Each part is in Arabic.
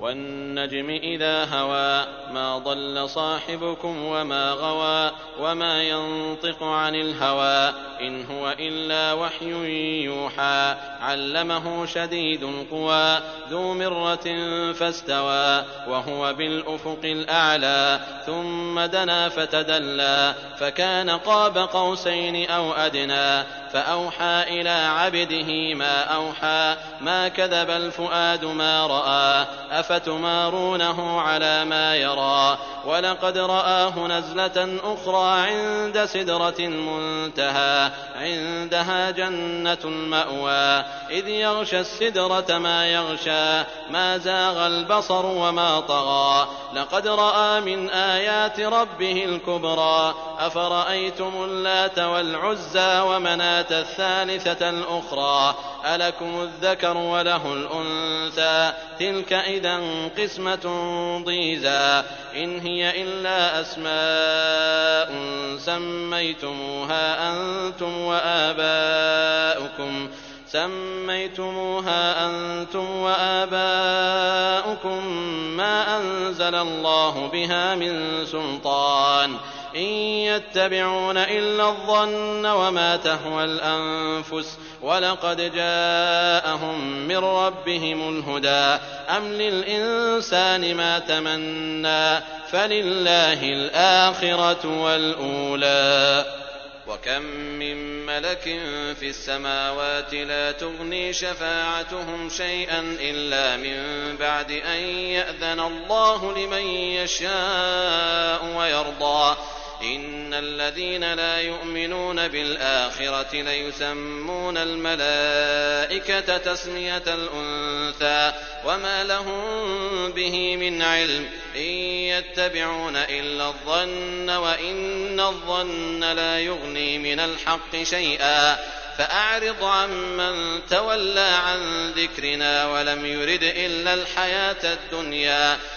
والنجم إذا هوى ما ضل صاحبكم وما غوى وما ينطق عن الهوى إن هو إلا وحي يوحى علمه شديد القوى ذو مرة فاستوى وهو بالأفق الأعلى ثم دنا فتدلى فكان قاب قوسين أو أدنى فأوحى إلى عبده ما أوحى ما كذب الفؤاد ما رأى أفتمارونه على ما يرى. ولقد رآه نزلة أخرى عند سدرة المنتهى عندها جنة المأوى. إذ يغشى السدرة ما يغشى ما زاغ البصر وما طغى. لقد رأى من آيات ربه الكبرى. أفرأيتم اللات والعزى ومناة الثالثة الأخرى؟ ألكم الذكر وله الأنثى. تلك إذا قسمة ضيزى. إن هي إلا أسماء سميتموها أنتم وآباؤكم. سميتموها أنتم وآباؤكم ما أنزل الله بها من سلطان. إن يتبعون إلا الظن وما تهوى الأنفس ولقد جاءهم من ربهم الهدى. أم للإنسان ما تمنى فلله الآخرة والأولى. وكم من ملك في السماوات لا تغني شفاعتهم شيئا إلا من بعد أن يأذن الله لمن يشاء ويرضى. إن الذين لا يؤمنون بالآخرة ليسمون الملائكة تسمية الأنثى وما لهم به من علم إن يتبعون إلا الظن وإن الظن لا يغني من الحق شيئا فأعرض عمن تولى عن ذكرنا ولم يرد إلا الحياة الدنيا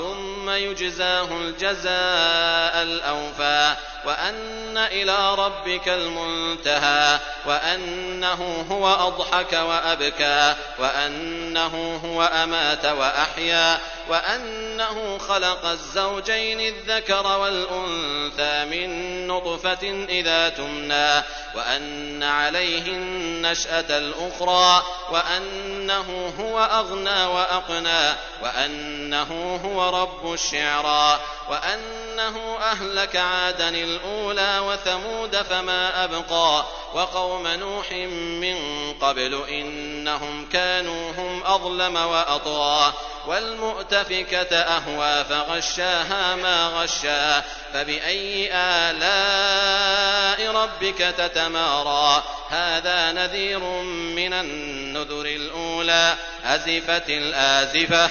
ثم يجزاه الجزاء الأوفى وأن إلى ربك المنتهى وأنه هو أضحك وأبكى وأنه هو أمات وأحيا. وأنه خلق الزوجين الذكر والأنثى من نطفة إذا تمنى وأن عليه النشأة الأخرى وأنه هو أغنى وأقنى وأنه هو رب الشعرى وأنه أهلك عادا الأولى وثمود فما أبقى. وقوم نوح من قبل إنهم كانوا هم أظلم وأطغى والمؤتفكة أهوى فغشاها ما غشا فبأي آلاء ربك تتمارى؟ هذا نذير من النذر الأولى أزفت الآزفة.